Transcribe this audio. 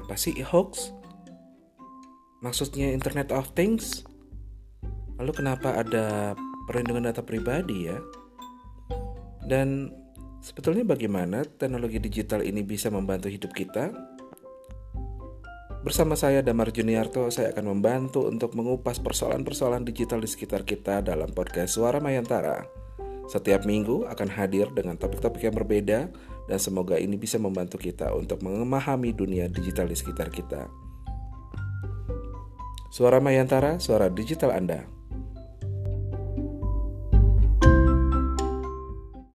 Apa sih hoax? Maksudnya Internet of Things? Lalu kenapa ada perlindungan data pribadi ya? Dan sebetulnya bagaimana teknologi digital ini bisa membantu hidup kita? Bersama saya Damar Juniarto, saya akan membantu untuk mengupas persoalan-persoalan digital di sekitar kita dalam podcast Suara Mayantara. Setiap minggu akan hadir dengan topik-topik yang berbeda dan semoga ini bisa membantu kita untuk memahami dunia digital di sekitar kita. Suara Mayantara, suara digital Anda.